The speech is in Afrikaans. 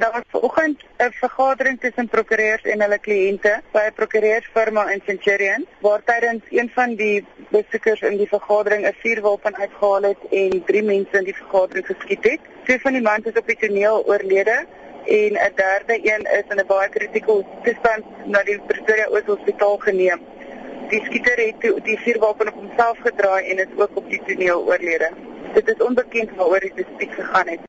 Daar was vanoggend 'n vergadering tussen prokureurs en hulle kliënte by 'n prokureursfirma in Centurion waar tydens een van die besoekers in die vergadering 'n vuurwapen uitgehaal het en drie mense in die vergadering geskiet het. Twee van die mans is op die toneel oorlede en 'n derde een is in 'n baie kritieke toestand na die Pretoria Oos Hospitaal geneem. Die skieter het toe die vuurwapen op homself gedraai en is ook op die toneel oorlede. Dit is onbekend waaroor die dispuut gegaan het.